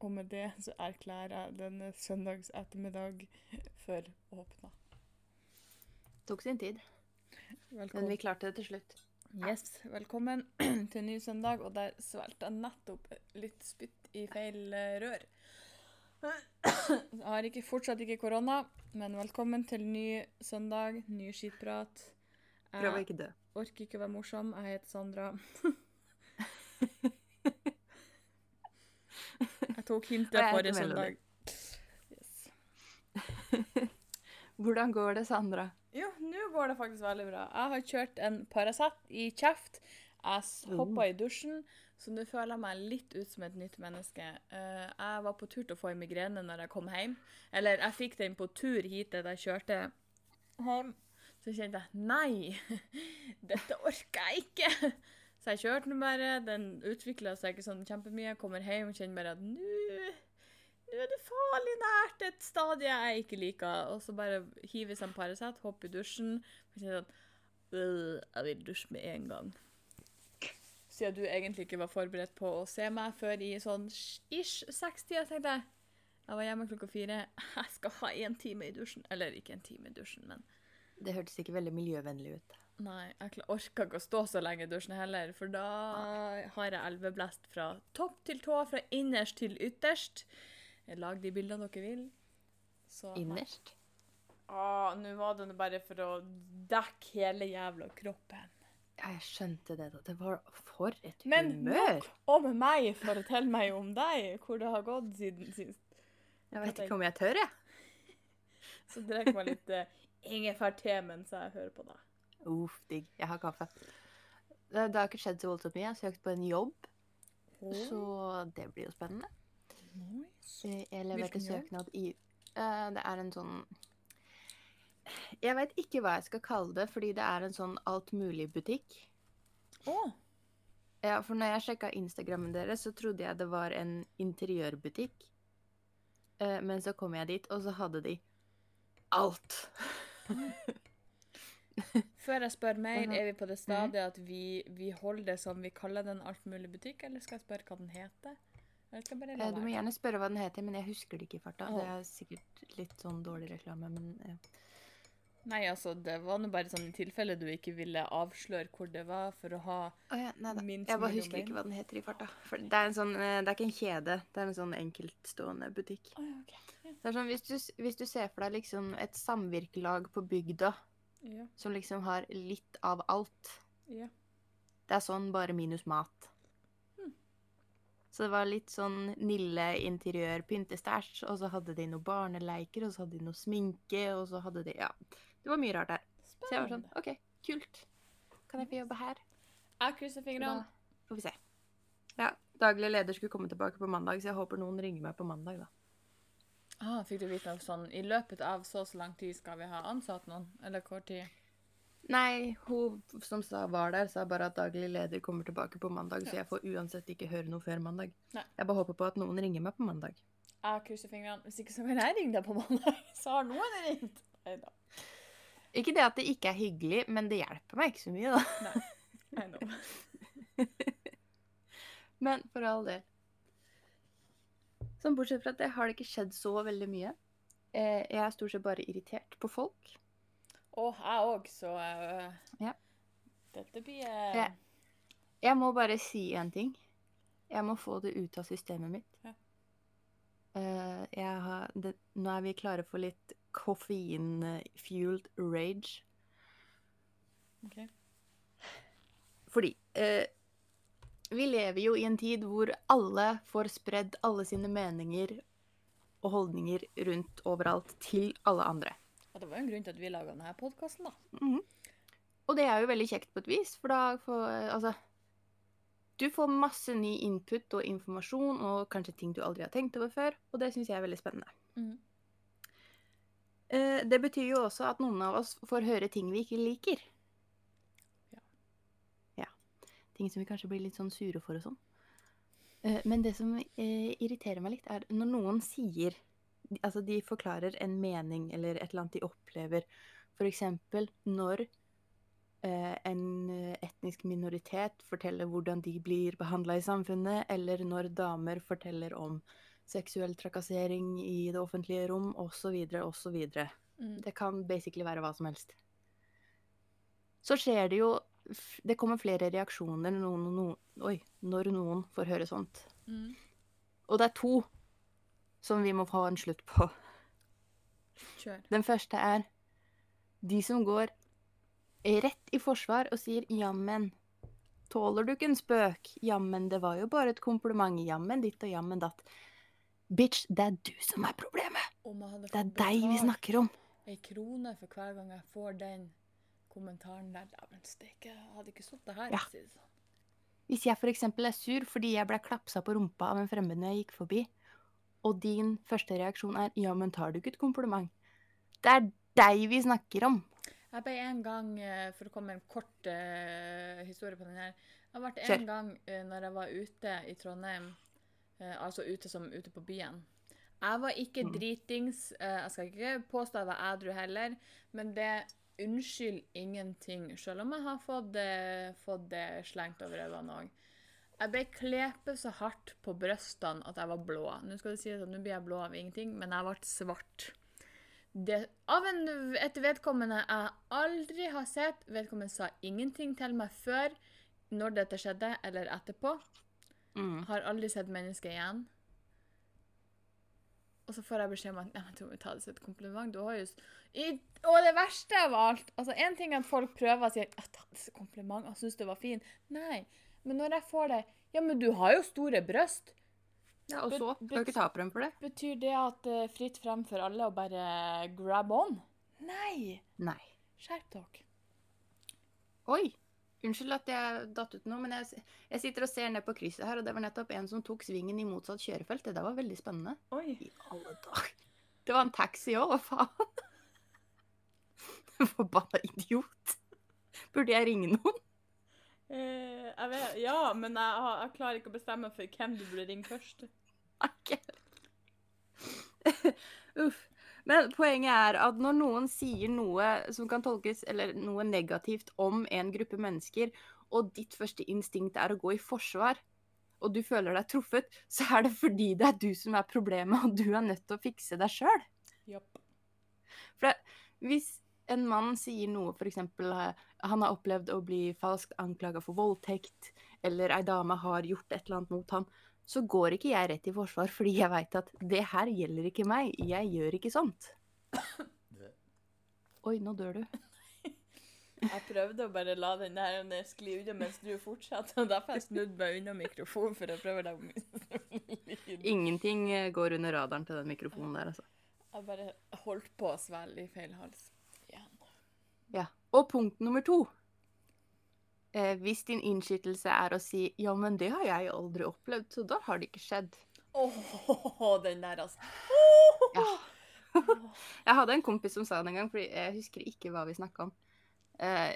Og med det så erklærer jeg denne søndags ettermiddag for åpna. Tok sin tid, men vi klarte det til slutt. Yes, velkommen til ny søndag. Og der svelgte jeg nettopp litt spytt i feil eh, rør. Jeg har ikke, fortsatt ikke korona, men velkommen til ny søndag, ny skitprat. Prøv å ikke dø. orker ikke å være morsom. Jeg heter Sandra. Jeg tok hintet forrige søndag. Yes. Hvordan går det, Sandra? Jo, nå går det faktisk veldig bra. Jeg har kjørt en Paracet i kjeft. Jeg Mm. hoppa i dusjen, så nå føler jeg meg litt ut som et nytt menneske. Eh, jeg var på tur til å få en migrene når jeg kom hjem. Eller jeg fikk den på tur hit da jeg kjørte hjem. Så kjente jeg nei, dette orker jeg ikke. Så jeg kjørte den bare. Den utvikla seg ikke sånn kjempemye. Jeg kommer hjem og kjenner bare at nå nå er det farlig nært et stadie jeg ikke liker. Og så bare hiver seg en Paracet, hopper i dusjen. Og kjenner «Øh, jeg vil dusje med en gang. Siden du egentlig ikke var forberedt på å se meg før i sånn ish sekstida, tenkte jeg. Jeg var hjemme klokka fire. Jeg skal ha én time i dusjen. Eller ikke en time i dusjen, men Det hørtes ikke veldig miljøvennlig ut. Nei, jeg orker ikke å stå så lenge i dusjen heller, for da har jeg elveblest fra topp til tå, fra innerst til ytterst. Lag de bildene dere vil. Så Innerst. Ah, Nå var det bare for å dekke hele jævla kroppen. Ja, jeg skjønte det. da. Det var for et Men humør. nok om meg, fortell meg om deg, hvor det har gått siden sist. Jeg vet ikke om jeg tør, jeg. Så drikker man litt uh, ingefærte mens jeg hører på deg. Uff, digg. Jeg har kaffe. Det, det har ikke skjedd så voldsomt mye. Jeg har søkt på en jobb, så det blir jo spennende. Nice. Eh, Jeg leverte søknad i uh, Det er en sånn Jeg vet ikke hva jeg skal kalle det, fordi det er en sånn altmulig-butikk. Å, Ja, for når jeg sjekka Instagrammen deres, så trodde jeg det var en interiørbutikk. Uh, men så kom jeg dit, og så hadde de alt. Før jeg spør mer, Mhm. er vi på det stadiet at vi, vi holder det som vi kaller den alt mulig butikk, eller skal jeg spørre hva den heter? Eh, Du må gjerne spørre hva den heter, men jeg husker det ikke i farta. Det er sikkert litt sånn dårlig reklame, men ja. Nei, altså, det var nå bare sånn i tilfelle du ikke ville avsløre hvor det var, for å ha oh, ja, nei da. Min Jeg bare husker ikke hva den heter i farta. For det er en sånn eh, Det er ikke en kjede, det er en sånn enkeltstående butikk. Å, ja, ok. Det er sånn, hvis du, hvis du ser for deg liksom et samvirkelag på bygda Ja, som liksom har litt av alt. ja. Det er sånn, bare minus mat. Hmm. Så det var litt sånn Nille interiør pyntestæsj, og så hadde de noen barneleiker, og så hadde de noe sminke, og så hadde de Ja. Det var mye rart der. Så jeg var sånn OK, kult. Kan jeg få jobbe her? Jeg krysser Da fingrene. får vi se. Ja. Daglig leder skulle komme tilbake på mandag, så jeg håper noen ringer meg på mandag, da. Ah, fikk du vite noe sånn I løpet av så og så lang tid skal vi ha ansatt noen? Eller hvor tid? Nei, hun som sa var der, sa bare at daglig leder kommer tilbake på mandag, så jeg får uansett ikke høre noe før mandag. Nei. Jeg bare håper på at noen ringer meg på mandag. Jeg krysser fingrene. Hvis ikke så kan jeg ringe deg på mandag. Så har noen ringt. Neida. Ikke det at det ikke er hyggelig, men det hjelper meg ikke så mye, da. Nei. I know. Men for all del. Sånn bortsett fra at det har det ikke skjedd så veldig mye. Eh, jeg er stort sett bare irritert på folk. Og jeg òg, så uh, Ja. Dette blir uh... jeg, Jeg må bare si en ting. Jeg må få det ut av systemet mitt. Ja. Uh, jeg har, det, nå er vi klare for litt koffein-fueled rage. OK. Fordi eh, vi lever jo i en tid hvor alle får spredd alle sine meninger og holdninger rundt overalt til alle andre. Og det var jo en grunn til at vi laga denne podkasten, da. Mhm. Og det er jo veldig kjekt på et vis, for da får Altså Du får masse ny input og informasjon og kanskje ting du aldri har tenkt over før, og det syns jeg er veldig spennende. Mm. Det betyr jo også at noen av oss får høre ting vi ikke liker. Ja. Ja. Ting som vi kanskje blir litt sånn sure for og sånn. Eh, men det som eh, irriterer meg litt, er når noen sier Altså, de forklarer en mening eller et eller annet de opplever. For eksempel når eh, en etnisk minoritet forteller hvordan de blir behandla i samfunnet, eller når damer forteller om seksuell trakassering i det offentlige rom, osv., osv. Mm. Det kan basically være hva som helst. Så skjer det jo Det kommer flere reaksjoner når noen, noen, oi, når noen får høre sånt. Mm. Og det er to som vi må få en slutt på. Kjør. Den første er de som går rett i forsvar og sier 'jammen'. Tåler du ikke en spøk? Jammen, det var jo bare et kompliment. Jammen ditt og jammen datt. Bitch, det er du som er problemet. Det er deg vi snakker om. Ei krone for hver gang jeg får den kommentaren der. Dæven steike, jeg hadde ikke sittet her. Ja. si sånn. Hvis jeg f.eks. er sur fordi jeg ble klapsa på rumpa av en fremmed når jeg gikk forbi, og din første reaksjon er 'ja, men tar du ikke et kompliment'? Det er deg vi snakker om. Jeg ble en gang, eh, for å komme med en kort uh, historie på den her Jeg ble Kjør. en gang uh, når jeg var ute i Trondheim, uh, altså ute som ute på byen. Jeg var ikke Mm. dritings. jeg skal ikke påstå jeg var ædru heller, men det unnskyld ingenting, selv om jeg har fått, eh, fått det slengt over øynene òg. Jeg ble klepet så hardt på brystene at jeg var blå. Nå skal det sies at nå blir jeg blå av ingenting, men jeg ble svart. Det, av en, et vedkommende jeg aldri har sett. Vedkommende sa ingenting til meg før når dette skjedde, eller etterpå. Mm. Har aldri sett mennesket igjen. Og så får jeg beskjed om at ja, du må ta det som et kompliment. Du har jo s- I, Og det verste av alt altså En ting er at folk prøver å si at ta det som kompliment, jeg syns du var fin. Nei. Men når jeg får det Ja, men du har jo store bryst. Ja, og så? Skal ikke ta på dem for det? Betyr det at det er fritt frem for alle å bare grab on? Nei. Nei. Skjerp dere. Oi! Unnskyld at jeg datt ut nå, men jeg, jeg sitter og ser ned på krysset her, og det var nettopp en som tok svingen i motsatt kjørefelt. Det der var veldig spennende. Oi. I alle dager. Det var en taxi òg, hva faen? Forbanna idiot. Burde jeg ringe noen? Eh, jeg vet, ja, men jeg, jeg klarer ikke å bestemme for hvem du burde ringe først. Ok. Uff. Men poenget er at når noen sier noe som kan tolkes, eller noe negativt om en gruppe mennesker, og ditt første instinkt er å gå i forsvar, og du føler deg truffet, så er det fordi det er du som er problemet, og du er nødt til å fikse deg sjøl. Yep. For det, hvis en mann sier noe, f.eks. han har opplevd å bli falskt anklaga for voldtekt, eller ei dame har gjort et eller annet mot ham, så går ikke jeg rett i forsvar fordi jeg veit at det her gjelder ikke meg, jeg gjør ikke sånt. Oi, nå dør du. Jeg prøvde å bare la den der skli unna mens du fortsatte, og derfor har jeg snudd meg unna mikrofonen for å prøve å lage. Ingenting eh, går under radaren til den mikrofonen der, altså. Jeg bare holdt på å svelge i feil hals. Igjen. Ja. Og punkt nummer to. Eh, hvis din innskytelse er å si 'ja, men det har jeg aldri opplevd', så da har det ikke skjedd. Åh, den der, altså. Ja. Jeg hadde en kompis som sa det en gang, for jeg husker ikke hva vi snakka om. Eh,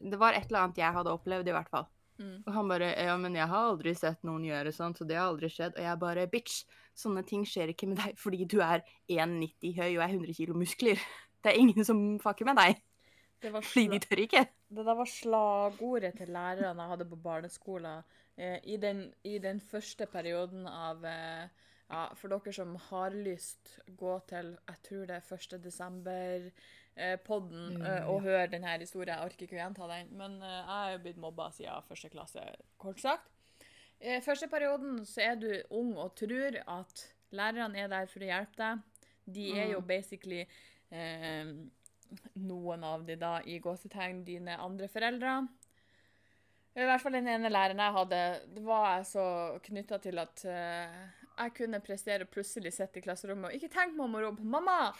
det var et eller annet jeg hadde opplevd, i hvert fall. Mm. Og han bare 'Ja, men jeg har aldri sett noen gjøre sånn, så det har aldri skjedd'. Og jeg bare 'Bitch, sånne ting skjer ikke med deg fordi du er 1,90 høy og er 100 kilo muskler'. Det er ingen som fucker med deg, fordi de tør ikke. Det der var slagordet til lærerne jeg hadde på barneskolen eh, i, den, i den første perioden av eh, ja, For dere som har lyst, gå til jeg tror det er 1. desember-podden Ja, og hør denne historien. Jeg orker ikke å gjenta den, men eh, jeg er jo blitt mobba siden første klasse, kort sagt. I første perioden så er du ung og tror at lærerne er der for å hjelpe deg. De er jo Mm. basically eh, noen av de da i gåsetegn dine andre foreldre. I hvert fall den ene læreren jeg hadde, det var jeg så knytta til at uh, jeg kunne prestere å plutselig sitte i klasserommet og ikke tenk meg å rope 'mamma'!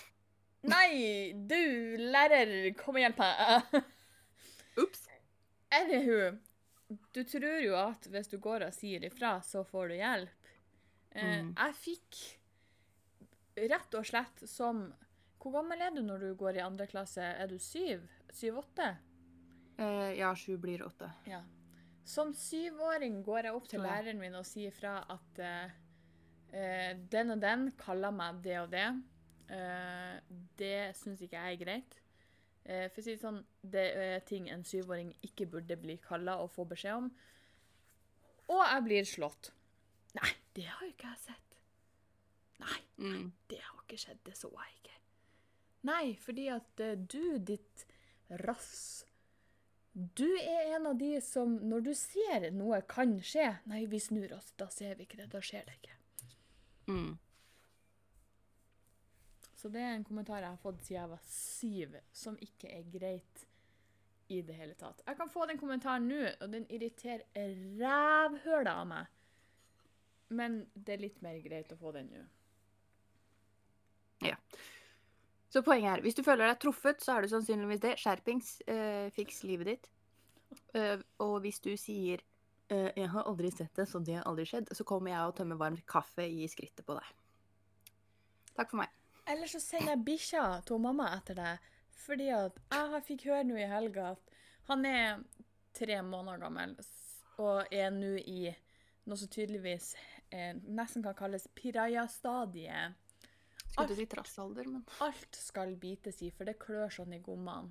Nei, du lærer, kom og hjelp meg! Ups. Anywho, du tror jo at hvis du går og sier ifra, så får du hjelp. Uh, Mm. Jeg fikk rett og slett som Hvor gammel er du når du går i andre klasse? Er du syv? Syv-åtte? Eh, ja, sju blir åtte. Ja. Som syvåring går jeg opp til læreren min og sier fra at eh, eh, den og den kaller meg det og det. Eh, det syns ikke jeg er greit. Eh, for å si det sånn, det er ting en syvåring ikke burde bli kalla og få beskjed om. Og jeg blir slått. Nei, det har jo ikke jeg sett. Nei, Mm. det har ikke skjedd. Det så jeg ikke. Nei, fordi at eh, du, ditt rass Du er en av de som når du ser noe kan skje Nei, vi snur oss. Da ser vi ikke det. Da skjer det ikke. Mm. Så det er en kommentar jeg har fått siden jeg var syv, som ikke er greit i det hele tatt. Jeg kan få den kommentaren nå, og den irriterer rævhølet av meg. Men det er litt mer greit å få den nå. Så poenget er, hvis du føler deg truffet, så er du sannsynligvis det. Skjerpings. Eh, fiks livet ditt. Eh, og hvis du sier eh, 'jeg har aldri sett det, så det har aldri skjedd', så kommer jeg og tømmer varm kaffe i skrittet på deg. Takk for meg. Eller så sender jeg bikkja til mamma etter deg. Fordi at jeg fikk høre nå i helga at han er tre måneder gammel og er nå i noe som tydeligvis eh, nesten kan kalles piraja-stadiet. Skulle alt, du si trassalder, men Alt skal bites i, for det klør sånn i gommene.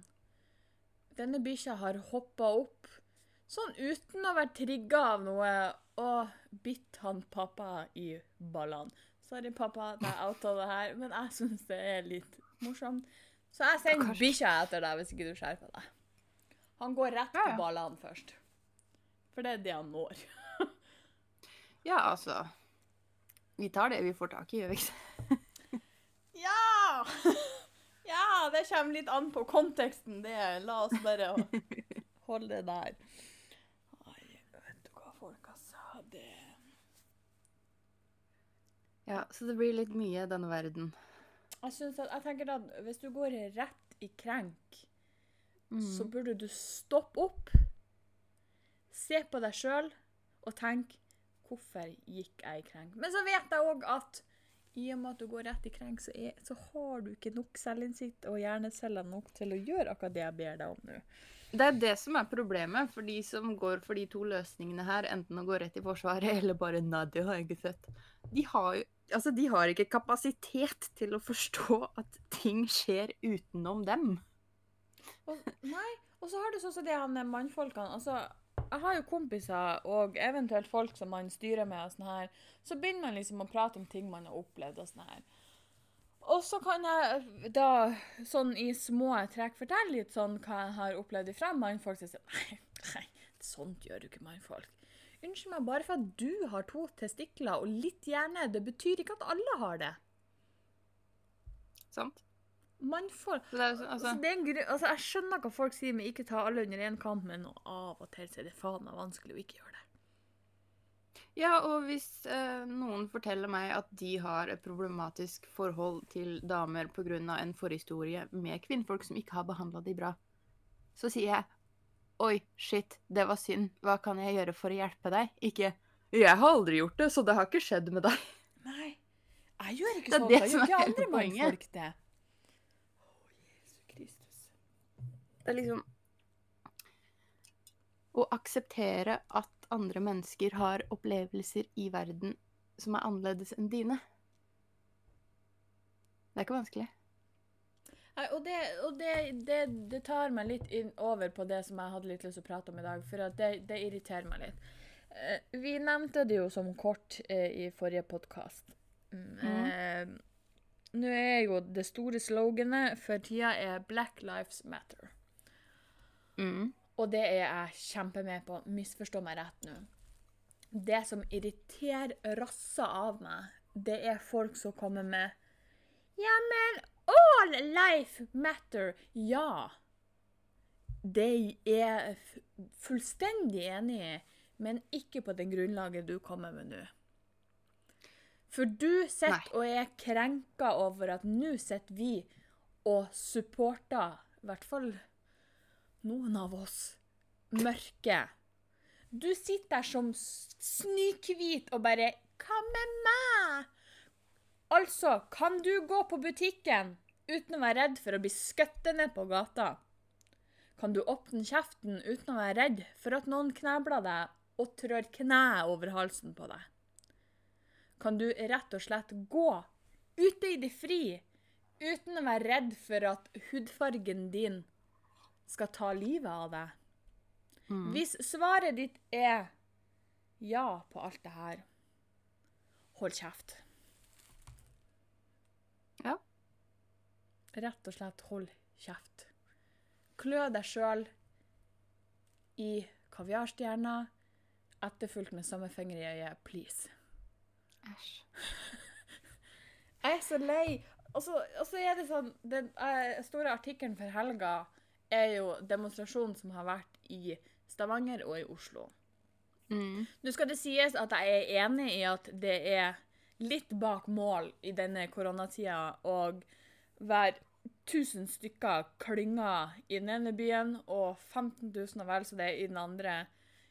Denne bikkja har hoppa opp, sånn uten å være trigga av noe, og bitt han pappa i ballene. Sorry, pappa, det er out av det her, men jeg syns det er litt morsomt. Så jeg sender ja, bikkja etter deg hvis ikke du skjerper deg. Han går rett Ja, på ja. ballene først. For det er det han når. ja, altså Vi tar det vi får tak i, gjør vi ikke? Ja! Ja, det kommer litt an på konteksten, det. La oss bare holde det der. Ai, vet du hva, folk, har sagt Det Ja, så det blir litt mye i denne verden. Jeg synes at, jeg tenker at hvis du går rett i krenk, så Mm. burde du stoppe opp, se på deg sjøl og tenke Hvorfor gikk jeg i krenk? Men så vet jeg òg at i og med at du går rett i krenk, så, er, så har du ikke nok selvinnsikt og hjerneceller nok til å gjøre akkurat det jeg ber deg om nå. Det er det som er problemet for de som går for de to løsningene her, enten å gå rett i forsvaret eller bare 'nei, det har jeg ikke sett'. De har jo Altså, de har ikke kapasitet til å forstå at ting skjer utenom dem. Og, nei, og så har du sånn som det han mannfolkene. Altså, jeg har jo kompiser og eventuelt folk som man styrer med og sånn her. Så begynner man liksom å prate om ting man har opplevd og sånn her. Og så kan jeg da sånn i små trekk fortelle litt sånn hva jeg har opplevd ifra mannfolk. Så nei, nei, sånt gjør du ikke mannfolk. Unnskyld meg, bare for at du har to testikler og litt hjerne, det betyr ikke at alle har det. Sant? Mannfolk får det er altså, Altså, det er en altså, jeg skjønner hva folk sier med ikke ta alle under én kant, men av og til så er det faen meg vanskelig å ikke gjøre det. Ja, og hvis eh, noen forteller meg at de har et problematisk forhold til damer pga. en forhistorie med kvinnfolk som ikke har behandla de bra, så sier jeg Oi, shit, det var synd. Hva kan jeg gjøre for å hjelpe deg? Ikke Jeg har aldri gjort det, så det har ikke skjedd med deg. Nei, jeg gjør ikke Det er sånn. det som gjør ikke er andre poenget. mannfolk det. Å, Jesu Kristus. Det er liksom Å akseptere at andre mennesker har opplevelser i verden som er annerledes enn dine. Det er ikke vanskelig. Nei, og det, og det, det, det tar meg litt inn over på det som jeg hadde litt lyst til å prate om i dag, for at det, det irriterer meg litt. Eh, vi nevnte det jo som kort eh, i forrige podkast. Mm. Nå er jo det store sloganet for tida er 'Black Lives Matter'. Mm. Og det er jeg kjempemed på. Misforstå meg rett nå. Det som irriterer rassa av meg, det er folk som kommer med Ja, men all life matter. Ja. Det er fullstendig enig i, men ikke på det grunnlaget du kommer med nå. For du sitter og er krenka over at nå sitter vi og supporter, i hvert fall noen av oss, mørke. Du sitter der som s- snøhvit og bare Hva med meg? Altså, kan du gå på butikken uten å være redd for å bli skutt ned på gata? Kan du åpne kjeften uten å være redd for at noen knebler deg og trør kneet over halsen på deg? Kan du rett og slett gå ute i det fri uten å være redd for at hudfargen din skal ta livet av deg? Mm. Hvis svaret ditt er ja på alt det her, hold kjeft. Ja. Rett og slett hold kjeft. Klø deg sjøl i kaviarstjerna, etterfulgt med samme finger i øyet, please. Æsj. Jeg er så lei. Og så, er det sånn Den uh, store artikkelen for helga er jo demonstrasjonen som har vært i Stavanger og i Oslo. Mm. Nå skal det sies at jeg er enig i at det er litt bak mål i denne koronatida å være 1000 stykker klynger i den ene byen og 15 000 og vel så det i den andre.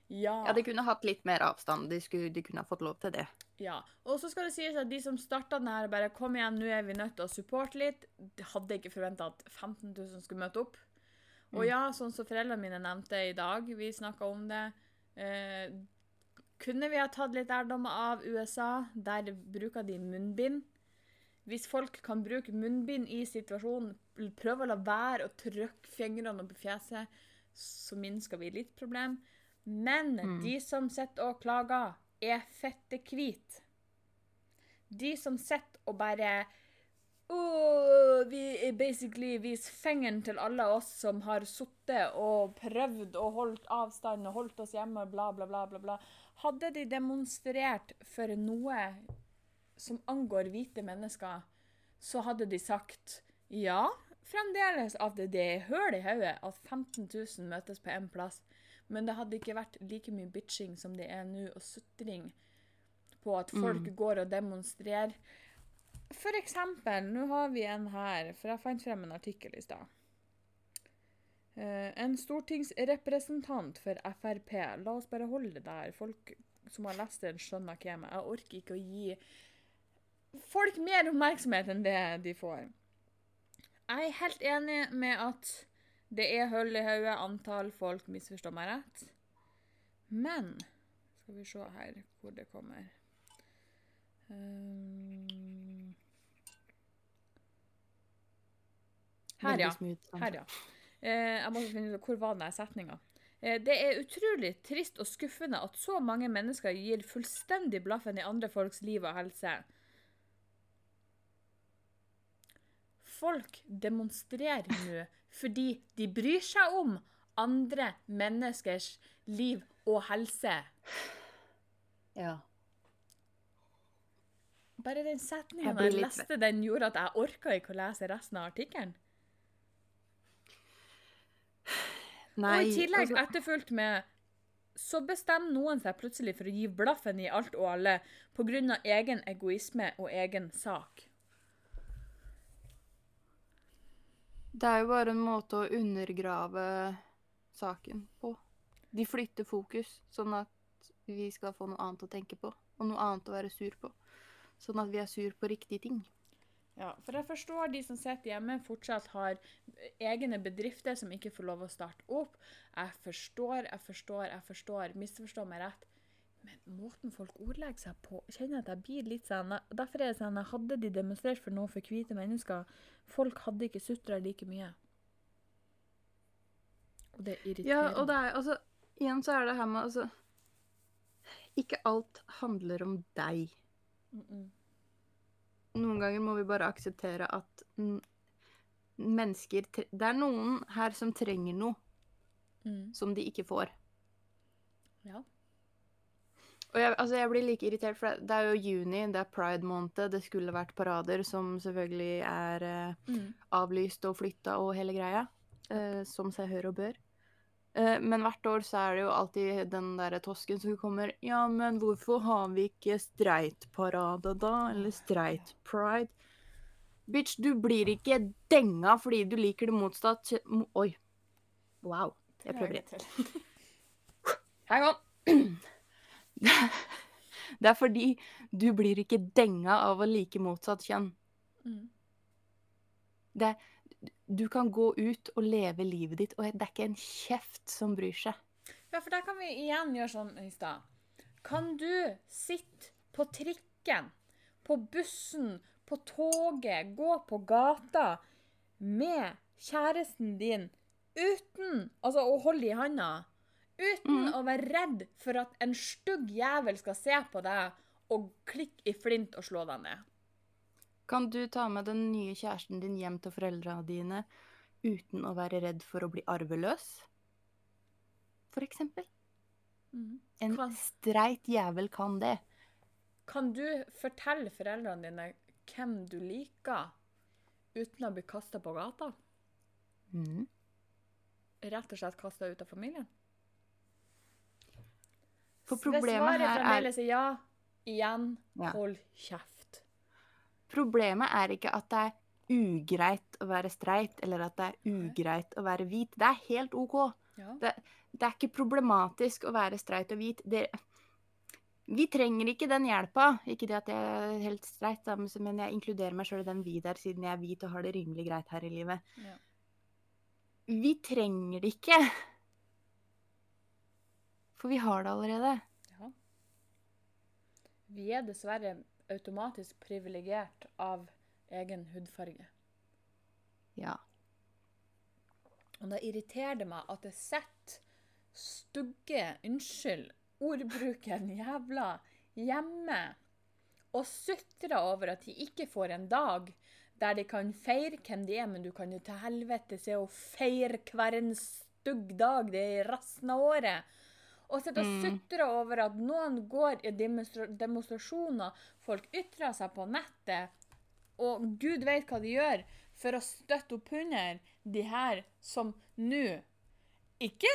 Ja. Ja, de kunne hatt litt mer avstand. De, skulle, de kunne ha fått lov til det. Ja. Og så skal det sies at de som starta den her, bare kom igjen, nå er vi nødt til å supporte litt. De hadde ikke forventa at 15 000 skulle møte opp. Og Mm. ja, sånn som foreldrene mine nevnte i dag, vi snakka om det. Eh, kunne vi ha tatt litt lærdom av USA? Der bruker de munnbind. Hvis folk kan bruke munnbind i situasjonen, prøve å la være å trykke fingrene i fjeset, så minsker vi litt problem. Men Mm. de som sitter og klager, er fette hvite. De som sitter og bare Åh, vi basically viser fingeren til alle oss som har sittet og prøvd og holdt avstand og holdt oss hjemme, bla, bla, bla, bla, bla. Hadde de demonstrert for noe som angår hvite mennesker, så hadde de sagt ja, fremdeles at det er høl i hodet at 15 000 møtes på én plass. Men det hadde ikke vært like mye bitching som det er nå, og sutring på at folk går og demonstrerer. For eksempel, nå har vi en her, for jeg fant frem en artikkel i stad. Eh, en stortingsrepresentant for Frp. La oss bare holde det der. Folk som har lest den, skjønner hvem jeg. Jeg orker ikke å gi folk mer oppmerksomhet enn det de får. Jeg er helt enig med at det er hull i hodet, antall folk misforstår meg rett. Men skal vi se her hvor det kommer. Um, her, ja. Her, ja. Eh, jeg må finne ut hvor var den setninga. Eh, det er utrolig trist og skuffende at så mange mennesker gir fullstendig blaffen i andre folks liv og helse. Folk demonstrerer nå fordi de bryr seg om andre menneskers liv og helse. Ja. Bare den Jeg setningen jeg leste, den gjorde at jeg orka ikke å lese resten av artikkelen. Nei, og i tillegg altså, etterfulgt med så bestemmer noen seg plutselig for å gi blaffen i alt og alle pga. egen egoisme og egen sak. Det er jo bare en måte å undergrave saken på. De flytter fokus, sånn at vi skal få noe annet å tenke på, og noe annet å være sur på. Sånn at vi er sur på riktige ting. Ja, for jeg forstår de som sitter hjemme, fortsatt har egne bedrifter som ikke får lov å starte opp. Jeg forstår, jeg forstår, jeg forstår. Misforstå meg rett. Men måten folk ordlegger seg på, kjenner jeg at jeg blir litt sånn Derfor er det sånn at hadde de demonstrert for noe for hvite mennesker, folk hadde ikke sutra like mye. Og det Ja, og det er altså Igjen så er det her med altså Ikke alt handler om deg. Mm -mm. Noen ganger må vi bare akseptere at mennesker Det er noen her som trenger noe Mm. som de ikke får. Ja. Og jeg, altså jeg blir like irritert, for det- det er jo juni, det er pride-måned, det skulle vært parader, som selvfølgelig er eh, Mm. avlyst og flytta og hele greia, eh, som seg hør og bør. Eh, men hvert år så er det jo alltid den derre tosken som kommer Ja, men hvorfor har vi ikke streit-parade da? Eller streit-pride? Bitch, du blir ikke denga fordi du liker det motsatt Oi. Wow. Jeg prøver igjen. Hang on. Det er fordi du blir ikke denga av å like motsatt kjønn. Det Det, du kan gå ut og leve livet ditt, og det er ikke en kjeft som bryr seg. Ja, for der kan vi igjen gjøre sånn i stad. Kan du sitte på trikken, på bussen, på toget, gå på gata med kjæresten din uten altså å holde i handa? Uten mm. å være redd for at en stygg jævel skal se på deg og klikke i flint og slå deg ned? Kan du ta med den nye kjæresten din hjem til foreldrene dine uten å være redd for å bli arveløs? For eksempel. Mm. En Kan- streit jævel kan det. Kan du fortelle foreldrene dine hvem du liker, uten å bli kasta på gata? Mm. Rett og slett kasta ut av familien? For problemet svaret her er fremdeles er ja, igjen, Ja. hold kjeft. Problemet er ikke at det er ugreit å være streit, eller at det er ugreit å være hvit. Det er helt OK. Ja. Det, det er ikke problematisk å være streit og hvit. Det, vi trenger ikke den hjelpa. Ikke det at jeg er helt streit, men jeg inkluderer meg sjøl i den vi der, siden jeg er hvit og har det rimelig greit her i livet. Ja. Vi trenger det ikke. For vi har det allerede. Ja. Vi er dessverre automatisk privilegert av egen hudfarge. Ja. Og da irriterer det meg at det setter stugge unnskyld, ordbruken jævla hjemme og sutrer over at de ikke får en dag der de kan feire hvem de er, men du kan jo til helvete se å feire hver en stygg dag det er resten av året. Og sitter og Mm. sutrer over at noen går i demonstrasjoner, folk ytrer seg på nettet, og Gud vet hva de gjør for å støtte opp under de her som nå ikke,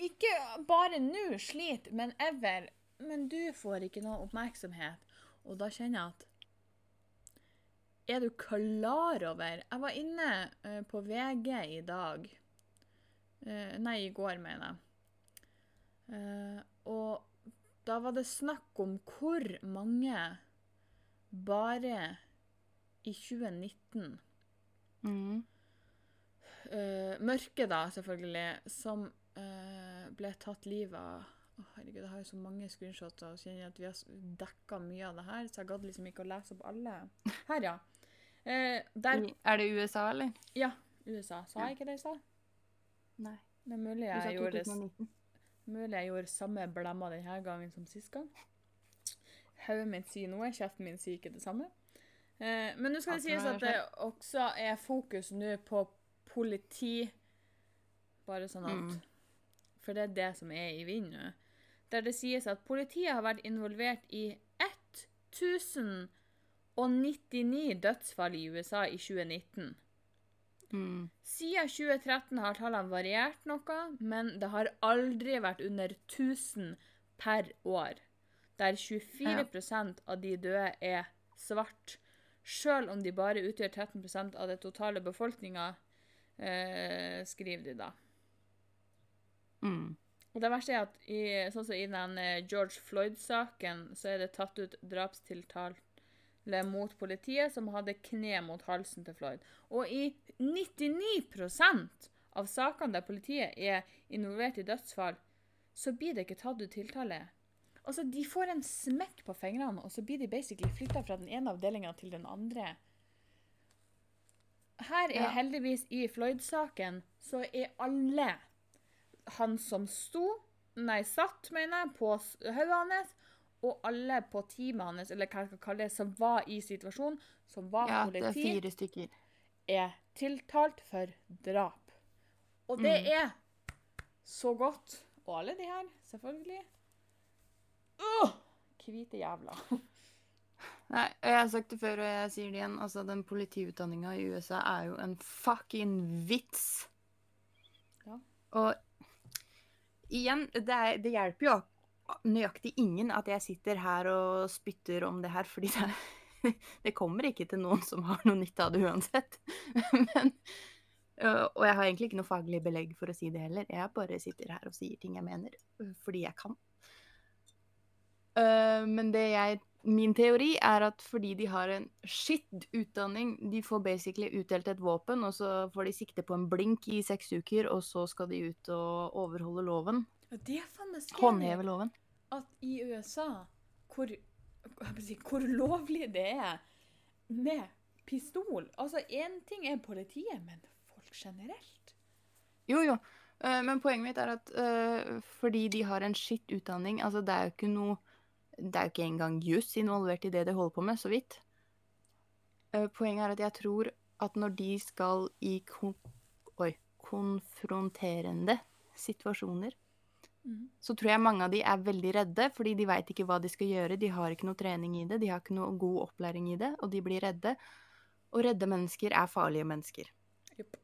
ikke bare nå sliter, men ever. Men du får ikke noe oppmerksomhet. Og da kjenner jeg at Er du klar over Jeg var inne eh, på VG i dag. Eh, nei, i går, mener jeg. Eh, og da var det snakk om hvor mange bare i 2019 Mm. eh, Mørke, da, selvfølgelig, som eh, ble tatt livet av Å, herregud, jeg har jo så mange screenshots og kjenner at vi har dekka mye av det her, så jeg gadd liksom ikke å lese opp alle. Her, ja. Eh, der Er det USA, eller? Ja, USA. Sa jeg ikke det i stad? Nei. Det er mulig USA jeg, gjorde, 2019. mulig jeg gjorde samme blemma denne gangen som sist gang. Hodet mitt sier noe, kjeften min sier ikke det samme. Eh, men nå skal det sies at det også er fokus nå på politi. Bare sånn at Mm. For det er det som er i vinden nå. Der det sies at politiet har vært involvert i 1099 dødsfall i USA i 2019. Mm. Siden 2013 har tallene variert noe, men det har aldri vært under 1000 per år. Der 24 ja. av de døde er svart, selv om de bare utgjør 13% av det totale befolkninga, eh, skriver de da. Mm. Og det verste er at i, sånn som i den eh, George Floyd-saken, så er det tatt ut drapstiltale mot politiet som hadde kne mot halsen til Floyd. Og i 99% av sakene der politiet er involvert i dødsfall, så blir det ikke tatt ut tiltale. Altså, De får en smekk på fingrene, og så blir de basically flytta fra den ene avdelinga til den andre. Her er Ja. heldigvis i Floyd-saken, så er alle han som sto, nei, satt, mener jeg, på hodet hans, og alle på teamet hans, eller hva jeg skal kalle det, som var i situasjonen, som var Ja, det er fire stykker. er tiltalt for drap. Og det Mm. er så godt. Og alle de her, selvfølgelig. Åh! Hvite jævla. Nei, jeg har sagt det før, og jeg sier det igjen. Altså, den politiutdanninga i USA er jo en fucking vits. Ja. Og igjen, det, er, det hjelper jo nøyaktig ingen at jeg sitter her og spytter om det her, fordi det, det kommer ikke til noen som har noe nytte av det uansett. Men, og jeg har egentlig ikke noe faglig belegg for å si det heller. Jeg bare sitter her og sier ting jeg mener, fordi jeg kan. Men det jeg Min teori er at fordi de har en skitt utdanning De får basically utdelt et våpen, og så får de sikte på en blink i seks uker, og så skal de ut og overholde loven. Og det er faen meg. Håndheve loven. At i USA, hvor, si, hvor lovlig det er med pistol Altså, én ting er politiet, men folk generelt. Jo, jo. Eh, Men poenget mitt er at eh, fordi de har en skitt utdanning Altså, det er jo ikke noe Det er jo ikke engang juss involvert i det de holder på med, så vidt. Eh, Poenget er at jeg tror at når de skal i kon oi, konfronterende situasjoner, Mhm. så tror jeg mange av de er veldig redde, fordi de veit ikke hva de skal gjøre. De har ikke noe trening i det, de har ikke noe god opplæring i det, og de blir redde. Og redde mennesker er farlige mennesker. Yep.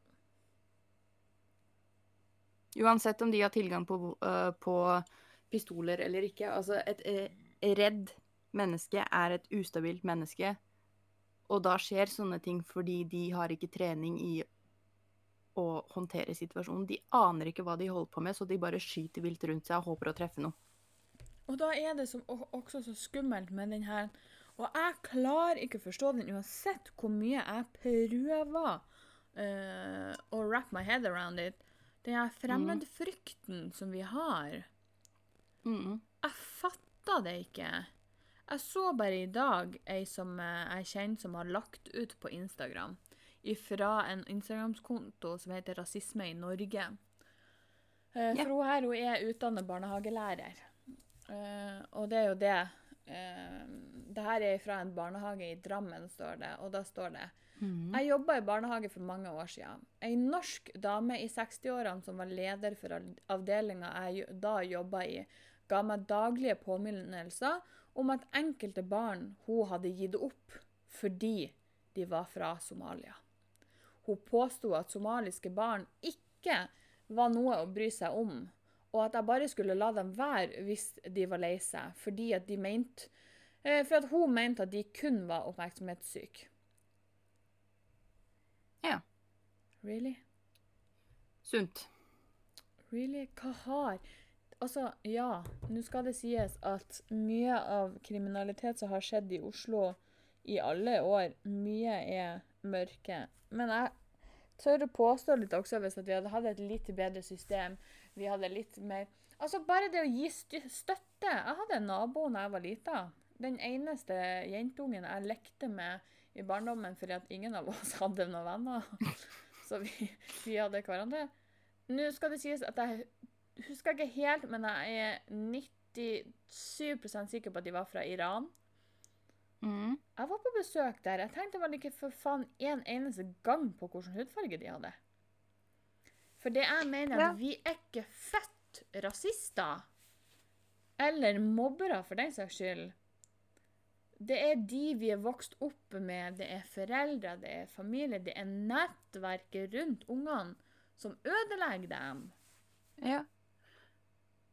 Uansett om de har tilgang på, uh, på pistoler eller ikke. Altså, et uh, redd menneske er et ustabilt menneske. Og da skjer sånne ting fordi de har ikke trening i å håndtere situasjonen. De aner ikke hva de holder på med, så de bare skyter vilt rundt seg og håper å treffe noe. Og da er det som, også så skummelt med den her Og jeg klarer ikke å forstå den uansett hvor mye jeg prøver uh, å wrap my head around it. Den her fremmedfrykten som vi har. Mm. Jeg fatter det ikke. Jeg så bare i dag ei som eh, jeg kjenner som har lagt ut på Instagram fra en Instagram-konto som heter Rasisme i Norge. Eh, yeah. For hun her hun er utdannet barnehagelærer. Eh, og det er jo det. Uh, det her er fra en barnehage i Drammen, står det. Og da står det Mm. jeg jobba i barnehage for mange år siden. Ei norsk dame i 60-årene som var leder for avdelinga jeg da jobba i, ga meg daglige påminnelser om at enkelte barn hun hadde gitt opp fordi de var fra Somalia. Hun påsto at somaliske barn ikke var noe å bry seg om, og at jeg bare skulle la dem være hvis de var lei seg, fordi at de mente eh, For at hun mente at de kun var oppmerksomhetssyke. Ja. Really? Sunt. Really? Hva har Altså, ja, nå skal det sies at mye av kriminalitet som har skjedd i Oslo i alle år, mye er mørke. Men jeg tør å påstå litt også hvis vi hadde hatt et litt bedre system. Vi hadde litt mer Altså, bare det å gi støtte. Jeg hadde en nabo da jeg var lita. Den eneste jentungen jeg lekte med i barndommen fordi at ingen av oss hadde noen venner. Så vi, vi hadde hverandre. Nå skal det sies at jeg husker ikke helt, men jeg er 97% sikker på at de var fra Iran. Mm. Jeg var på besøk der. Jeg tenkte vel ikke for faen en eneste gang på hvilken hudfarge de hadde. For det jeg mener, er Ja. at vi er ikke født rasister. Eller mobbere, for den saks skyld. Det er de vi er vokst opp med, det er foreldre, det er familie, det er nettverket rundt ungene som ødelegger dem. Ja.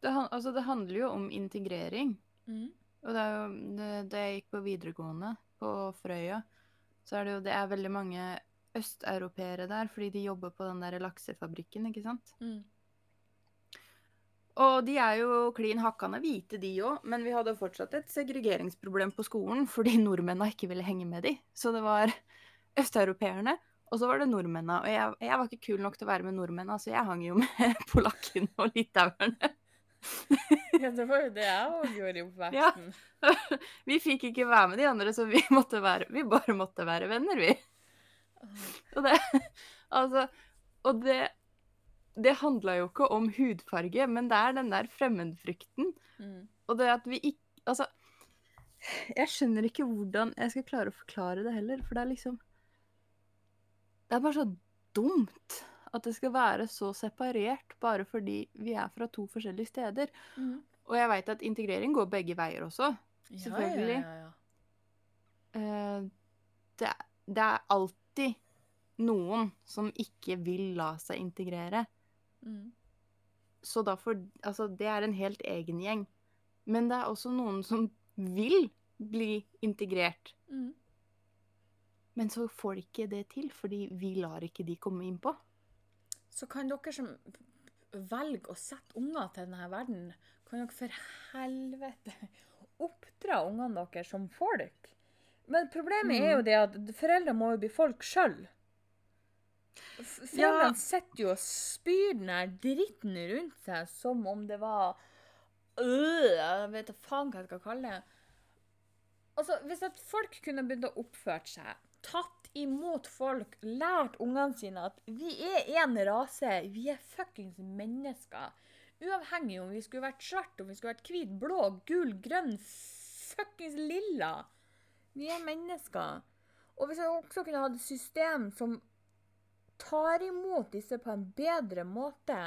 Det, altså, det handler jo om integrering. Mm. Og det er jo Da jeg gikk på videregående på Frøya, så er det jo det er veldig mange østeuropeere der, fordi de jobber på den der laksefabrikken, ikke sant? Mm. Og de er jo klin hakkande hvite, de òg, men vi hadde fortsatt et segregeringsproblem på skolen fordi nordmennene ikke ville henge med de. Så det var østeuropeerne, og så var det nordmennene. Og jeg, jeg var ikke kul nok til å være med nordmennene, så jeg hang jo med polakkene og litauerne. Ja, det var jo det jeg òg gjorde i oppveksten. Vi fikk ikke være med de andre, så vi, måtte være, vi bare måtte være venner, vi. Og det Altså Og det Det handla jo ikke om hudfarge, men det er den der fremmedfrykten. Mm. Og det at vi ikke Altså Jeg skjønner ikke hvordan jeg skal klare å forklare det heller, for det er liksom Det er bare så dumt at det skal være så separert bare fordi vi er fra to forskjellige steder. Mm. Og jeg veit at integrering går begge veier også. Ja, Selvfølgelig. Ja, ja. Eh, det, det er alltid noen som ikke vil la seg integrere. Mm. Så da får Altså, det er en helt egen gjeng. Men det er også noen som vil bli integrert. Mm. Men så får de ikke det til, fordi vi lar ikke de komme innpå. Så kan dere som velger å sette unger til denne verden, kan dere for helvete oppdra ungene deres som folk? Men problemet er jo det at foreldre må jo bli folk sjøl. Foreldrene Ja. sitter jo og spyr den her dritten rundt seg som om det var øh, Jeg vet da faen hva jeg skal kalle det. Altså, Hvis at folk kunne begynt å oppføre seg, tatt imot folk, lært ungene sine at vi er én rase, vi er fuckings mennesker. Uavhengig om vi skulle vært svart, om vi skulle vært hvit, blå, gul, grønn, fuckings lilla. Vi er mennesker. Og hvis jeg også kunne hatt et system som tar imot disse på en bedre måte,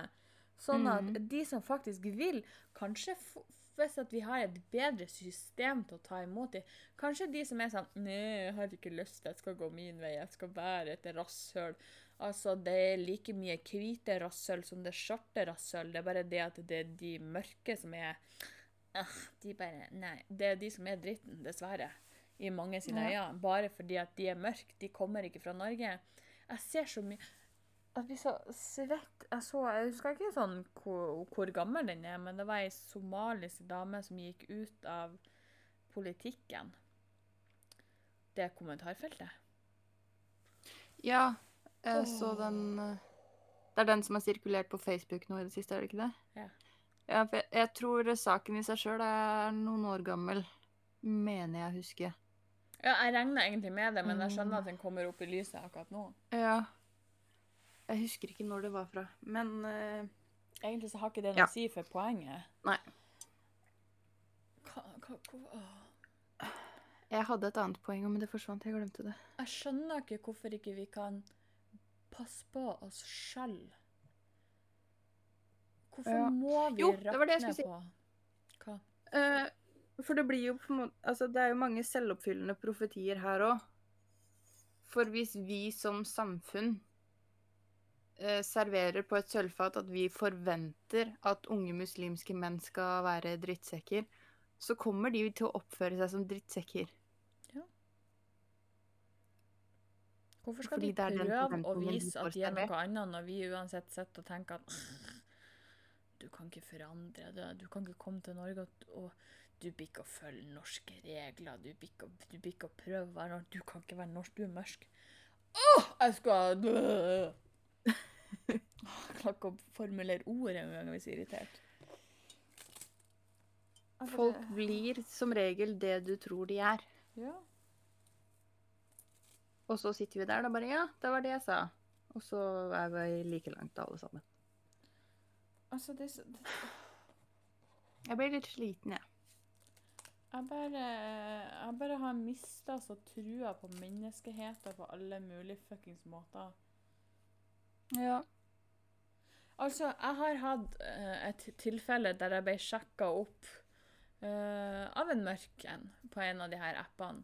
sånn at mm. de som faktisk vil, kanskje f hvis at vi har et bedre system til å ta imot dem, kanskje de som er sånn Nei, jeg har ikke lyst, jeg skal gå min vei, jeg skal være et rasshøl. Altså, det er like mye hvite rasshøl som det er svarte rasshøl. Det er bare det at det er de mørke som er ah, De bare Nei. Det er de som er dritten, dessverre. I mange sine Ja. Bare fordi at de er mørke. De kommer ikke fra Norge. Jeg ser så mye Jeg blir så svett. Jeg, så, jeg husker ikke sånn hvor, hvor gammel den er, men det var ei somalisk dame som gikk ut av politikken. Det kommentarfeltet. Ja, jeg så den eh, Det er den som har sirkulert på Facebook nå i det siste, er det ikke det? Ja. Ja, jeg, jeg tror saken i seg sjøl er noen år gammel, mener jeg husker. Ja, jeg regner egentlig med det, men jeg Mm. skjønner at den kommer opp i lyset akkurat nå. Ja. Jeg husker ikke når det var fra, men uh, Egentlig så har ikke det noe Ja. å si for poenget. Nei. Hva, hva, hva. Jeg hadde et annet poeng, men det forsvant. Jeg glemte det. Jeg skjønner ikke hvorfor ikke vi kan passe på oss sjøl. Hvorfor Ja. må vi Jo, det var det jeg rakne skulle på Hva? Uh, for det blir jo på en måte Altså, det er jo mange selvoppfyllende profetier her òg. For hvis vi som samfunn serverer på et sølvfat at vi forventer at unge muslimske menn skal være drittsekker, så kommer de til å oppføre seg som drittsekker. Ja. Hvorfor skal Fordi de prøve å vise at de er noe annet, når vi uansett sitter og tenker at du kan ikke forandre det, du kan ikke komme til Norge og, du blir ikke å følge norske regler, du blir ikke, å- du blir ikke å prøve å være norsk, du kan ikke være norsk, du er mørk. Åh, jeg skal dø! Klarer ikke å formulere ord engang, jeg er irritert. Altså, Folk det- blir som regel det du tror de er. Ja. Og så sitter vi der og bare Ja, det var det jeg sa. Og så er vi like langt alle sammen. Altså, det, så- det, Jeg blir litt sliten, jeg. Jeg bare, jeg bare har mista så trua på menneskeheten på alle mulige fuckings måter. Ja. Altså, jeg har hatt eh, et tilfelle der jeg ble sjekka opp uh, av en mørk en på en av de her appene.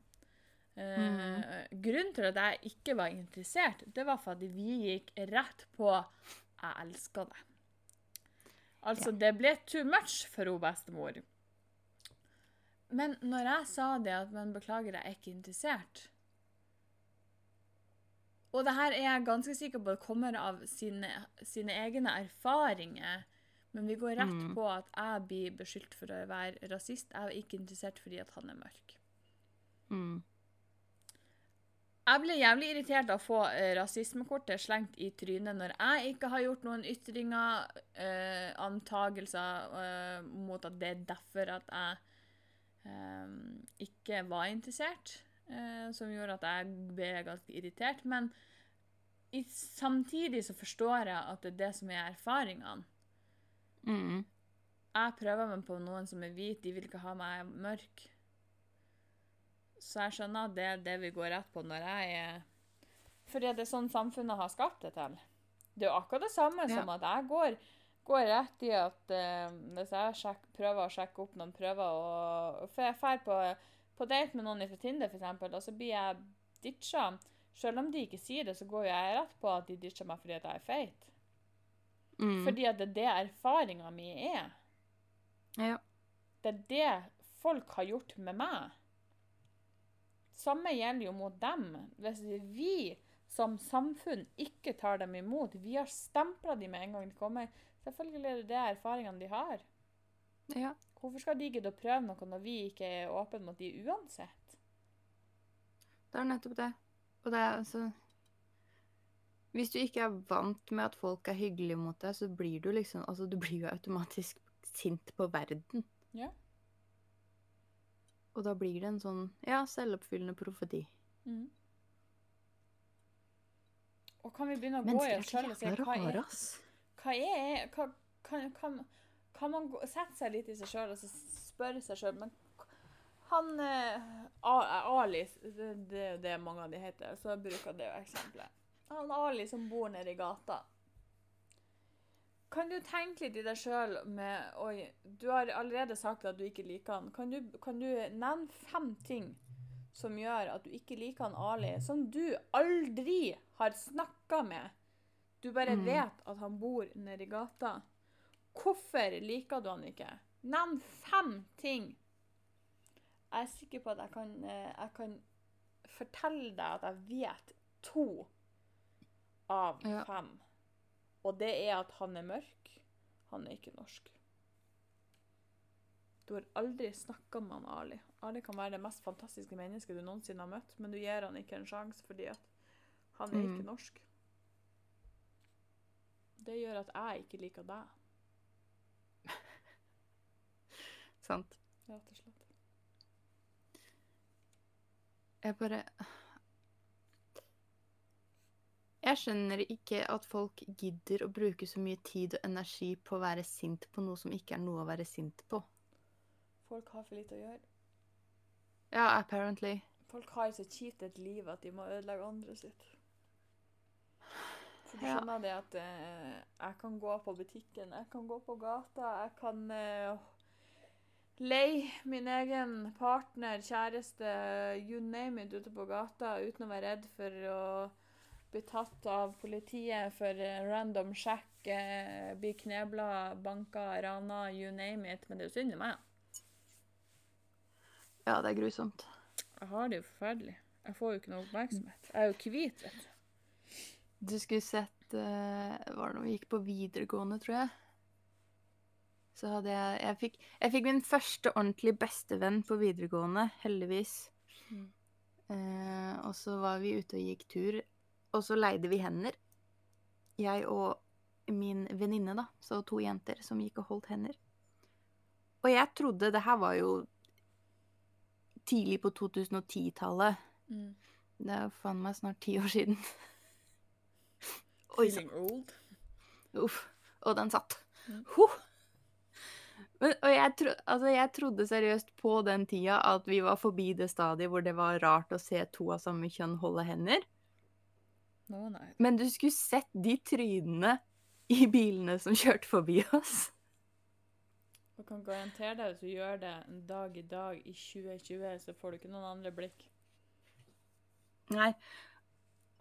Eh, Grunnen til at jeg ikke var interessert, det var fordi vi gikk rett på 'jeg elsker deg'. Altså, det ble too much for hun bestemor. Men når jeg sa det at 'men beklager, jeg er ikke interessert' Og det her er jeg ganske sikker på at kommer av sine, sine egne erfaringer. Men vi går rett Mm. på at jeg blir beskyldt for å være rasist. Jeg er ikke interessert fordi at han er mørk. Mm. Jeg ble jævlig irritert av å få eh, rasismekortet slengt i trynet når jeg ikke har gjort noen ytringer, øh, antagelser øh, mot at det er derfor at jeg øh, ikke var interessert, eh, som gjorde at jeg ble ganske irritert. Men i, samtidig så forstår jeg at det er det som er erfaringene. Mm. Jeg prøver meg på noen som er hvit, de vil ikke ha meg mørk. Så jeg skjønner at det er det vi går rett på når jeg er Fordi det er sånn samfunnet har skapt det til. Det er jo akkurat det samme Ja. som at jeg går, går rett i at uh, hvis jeg sjek, prøver å sjekke opp noen prøver og For jeg drar på, på date med noen fra Tinder, f.eks., og så blir jeg ditcha. Selv om de ikke sier det, så går jeg rett på at de ditcher meg fordi at jeg er feit. Mm. Fordi at det er det erfaringa mi er. Ja. Det er det folk har gjort med meg. Samme gjelder jo mot dem. Hvis vi som samfunn ikke tar dem imot, vi har stempla dem med en gang de kommer, selvfølgelig er det det erfaringene de har. ja. Hvorfor skal de gidde å prøve noe når vi ikke er åpne mot de uansett? Det er nettopp det. Og det er altså Hvis du ikke er vant med at folk er hyggelige mot deg, så blir du liksom Altså, du blir jo automatisk sint på verden. Ja. Og da blir det en sånn ja, selvoppfyllende profeti. Mm. Og kan vi begynne å gå i oss sjøl og si hva er hva er hva, kan, kan, kan man gå, sette seg litt i seg sjøl og så spørre seg sjøl Men Han eh, Ali, det, det er jo det mange av de heter, så jeg bruker det eksempelet. Han Ali som bor nede i gata. Kan du tenke litt i deg sjøl med Oi, du har allerede sagt at du ikke liker han. Kan du, kan du nevne fem ting som gjør at du ikke liker han Ali, som du aldri har snakka med? Du bare Mm. vet at han bor nede i gata. Hvorfor liker du han ikke? Nevn fem ting. Jeg er sikker på at jeg kan, eh, jeg kan fortelle deg at jeg vet to av Ja. fem. Og det er at han er mørk. Han er ikke norsk. Du har aldri snakka med han Ali. Ali kan være det mest fantastiske mennesket du noensinne har møtt, men du gir han ikke en sjanse fordi at han er Mm. ikke norsk. Det gjør at jeg ikke liker deg, Sant. rett og slett. Jeg bare Jeg skjønner ikke at folk gidder å bruke så mye tid og energi på å være sint på noe som ikke er noe å være sint på. Folk har for lite å gjøre. Ja, apparently. Folk har så kjipt et liv at de må ødelegge andre sitt. For du Ja. skjønner det at eh, jeg kan gå på butikken, jeg kan gå på gata, jeg kan eh, leie min egen partner, kjæreste, you name it, ute på gata uten å være redd for å bli tatt av politiet for eh, random sjekk, eh, bli knebla, banka, rana, you name it. Men det er jo synd i meg. Ja, det er grusomt. Jeg har det jo forferdelig. Jeg får jo ikke noe oppmerksomhet. Jeg er jo hvit, vet du. Du skulle sett uh, Var det når vi gikk på videregående, tror jeg? Så hadde jeg Jeg fikk, jeg fikk min første ordentlig bestevenn på videregående, heldigvis. Mm. Eh, og så var vi ute og gikk tur, og så leide vi hender. Jeg og min venninne, da. Så to jenter som gikk og holdt hender. Og jeg trodde Det her var jo tidlig på 2010-tallet. Mm. Det er faen meg snart ti år siden. Feeling old. Uff. Og den satt. Mm. Huh. Men, og jeg, tro, altså jeg trodde seriøst på den tida at vi var forbi det stadiet hvor det var rart å se to av samme kjønn holde hender. No. Men du skulle sett de trynene i bilene som kjørte forbi oss. Jeg kan garantere deg at du gjør det en dag i dag i 2020, så får du ikke noen andre blikk. Nei.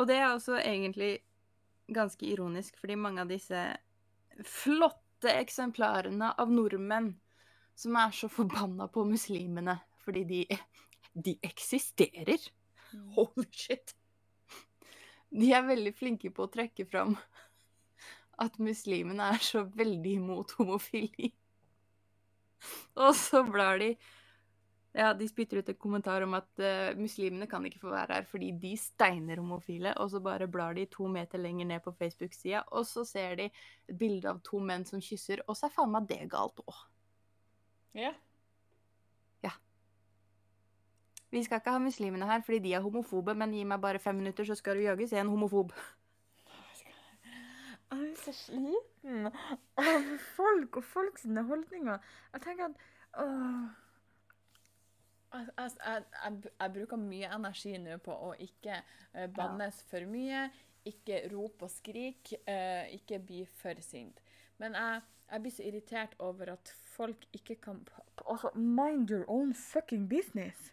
Og det er også egentlig ganske ironisk, fordi mange av disse flotte eksemplarene av nordmenn som er så forbanna på muslimene fordi de, de eksisterer. Mm. Holy shit. De er veldig flinke på å trekke fram at muslimene er så veldig imot homofili. Og så blar de Ja, de spytter ut en kommentar om at uh, muslimene kan ikke få være her fordi de steiner homofile, og så bare blar de to meter lenger ned på Facebook-sida, og så ser de et bilde av to menn som kysser, og så er faen meg det galt òg. Ja. Vi skal ikke ha muslimene her fordi de er homofobe, men gi meg bare fem minutter, så skal du jaggu se en homofob. Jeg er så sliten av folk og folk sine holdninger. Jeg tenker at åh. Jeg, jeg, jeg, bruker mye energi nå på å ikke eh, bannes for mye, ikke rope og skrike, eh, ikke bli for sint. Men jeg, blir så irritert over at folk ikke kan Altså, mind your own fucking business.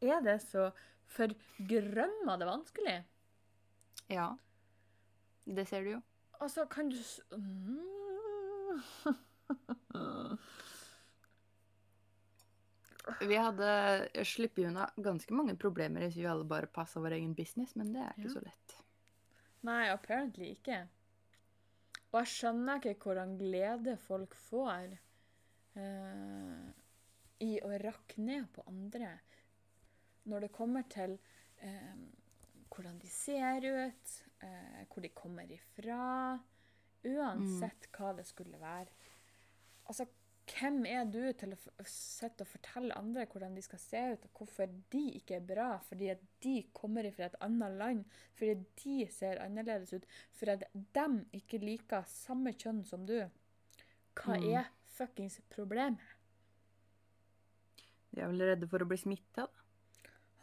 Er det så forgrømmende vanskelig? Ja. Det ser du jo. Altså, kan du s- mm. Vi hadde sluppet unna ganske mange problemer hvis vi alle bare passa vår egen business, men det er ikke Ja. så lett. Nei, apparently ikke. Og jeg skjønner ikke hvordan glede folk får eh, i å rakke ned på andre når det kommer til eh, hvordan de ser ut, eh, hvor de kommer ifra, uansett hva det skulle være. Altså, hvem er du til å sitte og fortelle andre hvordan de skal se ut, og hvorfor de ikke er bra, fordi at de kommer fra et annet land, fordi de ser annerledes ut, fordi at de ikke liker samme kjønn som du? Hva Mm. er fuckings problemet? De er vel redde for å bli smitta.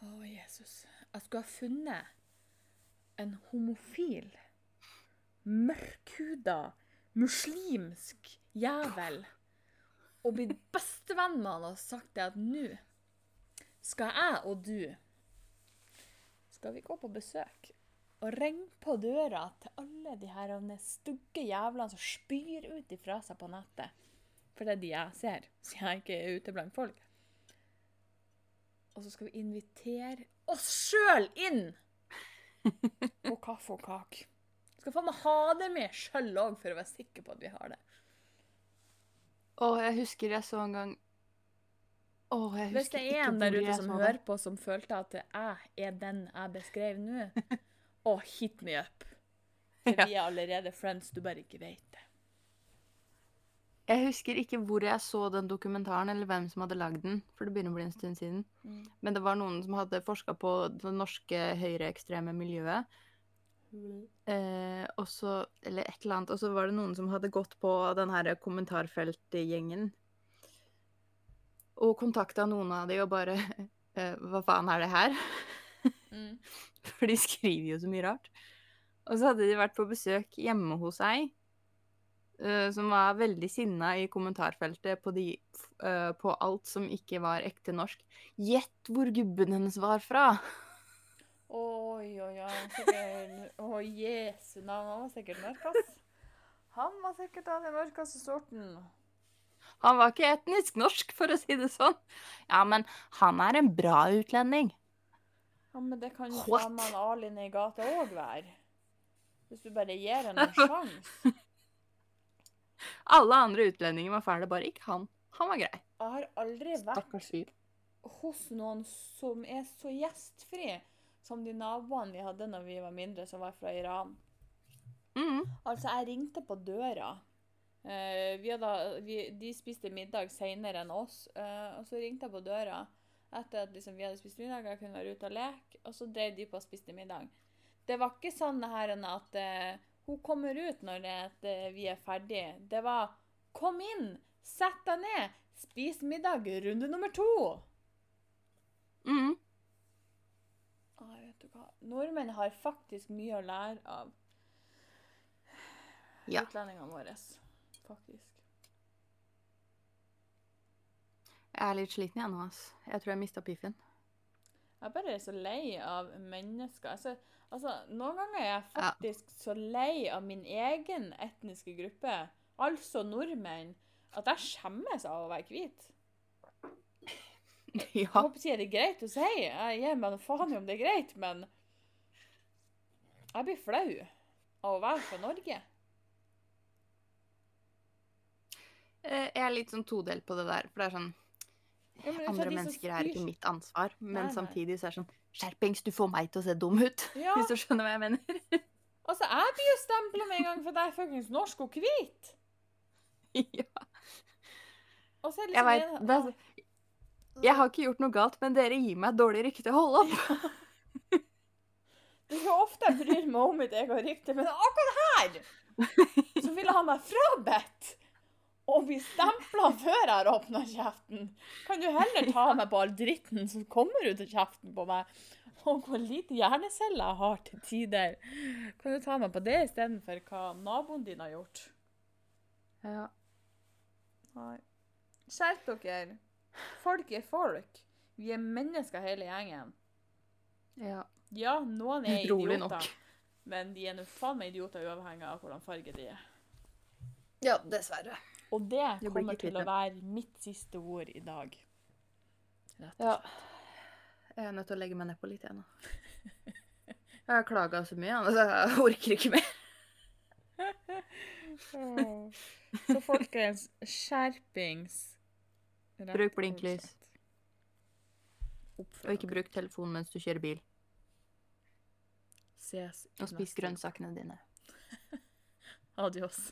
Å, Jesus. Jeg skulle ha funnet en homofil, mørkhuda, muslimsk jævel og blitt bestevenn med han og sagt det at nå skal jeg og du skal vi gå på besøk og ringe på døra til alle de her stygge jævlene som spyr ut ifra seg på nettet. For det er de jeg ser, siden jeg ikke er ute blant folk. Og så skal vi invitere oss sjøl inn på kaffe og kake. Skal faen meg ha det med sjøl òg, for å være sikker på at vi har det. Å, jeg husker jeg så en gang Å, jeg Hvis det er en der ute som hører på, som følte at jeg er den jeg beskrev nå, å, hit me up. For vi er allerede friends, du bare ikke vet det. Jeg husker ikke hvor jeg så den dokumentaren, eller hvem som hadde lagd den, for det begynner å bli en stund siden. Mm. Men det var noen som hadde forska på det norske høyreekstreme miljøet. Eh, og så, eller et eller annet. Og så var det noen som hadde gått på den her kommentarfeltgjengen. Og kontakta noen av de og bare eh, Hva faen er det her? Mm. For de skriver jo så mye rart. Og så hadde de vært på besøk hjemme hos ei eh, som var veldig sinna i kommentarfeltet på, de, eh, på alt som ikke var ekte norsk. Gjett hvor gubben hennes var fra! Oi, oi, oi. Sikkert, å, jesu navn. Han var sikkert mørk. Han var sikkert av den mørkeste sorten. Han var ikke etnisk norsk, for å si det sånn. Ja, men han er en bra utlending. Ja, men det kan jo faen meg en i gata òg være. Hvis du bare gir henne en sjanse. Alle andre utlendinger var fæle, bare ikke han. Han var grei. Jeg har aldri vært hos noen som er så gjestfri som de naboene vi hadde når vi var mindre, som var fra Iran. Mm. Altså, jeg ringte på døra. Eh, vi hadde, vi, de spiste middag senere enn oss, eh, og så ringte jeg på døra etter at liksom, vi hadde spist middag, jeg kunne være ute og leke, og så drev de på og spiste middag. Det var ikke sånn her at eh, hun kommer ut når det, at eh, vi er ferdige. Det var 'kom inn, sett deg ned, spis middag, runde nummer to'. Mm. Ai, vet du hva? Nordmenn har faktisk mye å lære av Ja. utlendingene våre. Faktisk. Jeg er litt sliten igjen nå, ass. Jeg tror jeg mista piffen. Jeg bare er så lei av mennesker. Altså, altså, noen ganger er jeg Ja. faktisk så lei av min egen etniske gruppe, altså nordmenn, at jeg skjemmes av å være hvit. Jeg håper å det er greit å si. Jeg gir meg faen i om det er greit, men jeg blir flau av å være fra Norge. Eh, Jeg er litt sånn todelt på det der, for det er sånn Ja, men Andre som mennesker er ikke mitt ansvar, men Nei, nei. samtidig så er det sånn Skjerpings, du får meg til å se dum ut! Ja. Hvis du skjønner hva jeg mener. Altså, jeg blir jo stempla med en gang for at jeg er fuckings norsk og hvit. ja. Og så er det Jeg liksom vet, en- det er, Jeg har ikke gjort noe galt, men dere gir meg et dårlig rykte. Hold opp! Det er jo ofte jeg bryr meg om mitt eget rykte, men akkurat her så vil han ha meg frabedt å bli stempla før jeg har åpna kjeften. Kan du heller ta meg på all dritten som kommer ut av kjeften på meg, og hvor lite hjerneceller jeg har til tider. Kan du ta meg på det istedenfor hva naboen din har gjort? Ja. Nei. Skjerp dere. Folk er folk. Vi er mennesker hele gjengen. ja. Ja, noen er Utrolig idioter. nok. Men de er nå faen meg idioter uavhengig av hvordan farge de er. Ja, dessverre. Og det kommer til å være mitt siste ord i dag. Rett og Ja. Jeg er nødt til å legge meg nedpå litt igjen nå. Jeg har klaga så mye, altså jeg orker ikke mer. Så folkens, skjerpings. Rett Bruk blinklys. Og ikke bruk telefon mens du kjører bil. Ses i Og spis grønnsakene dine. Adios.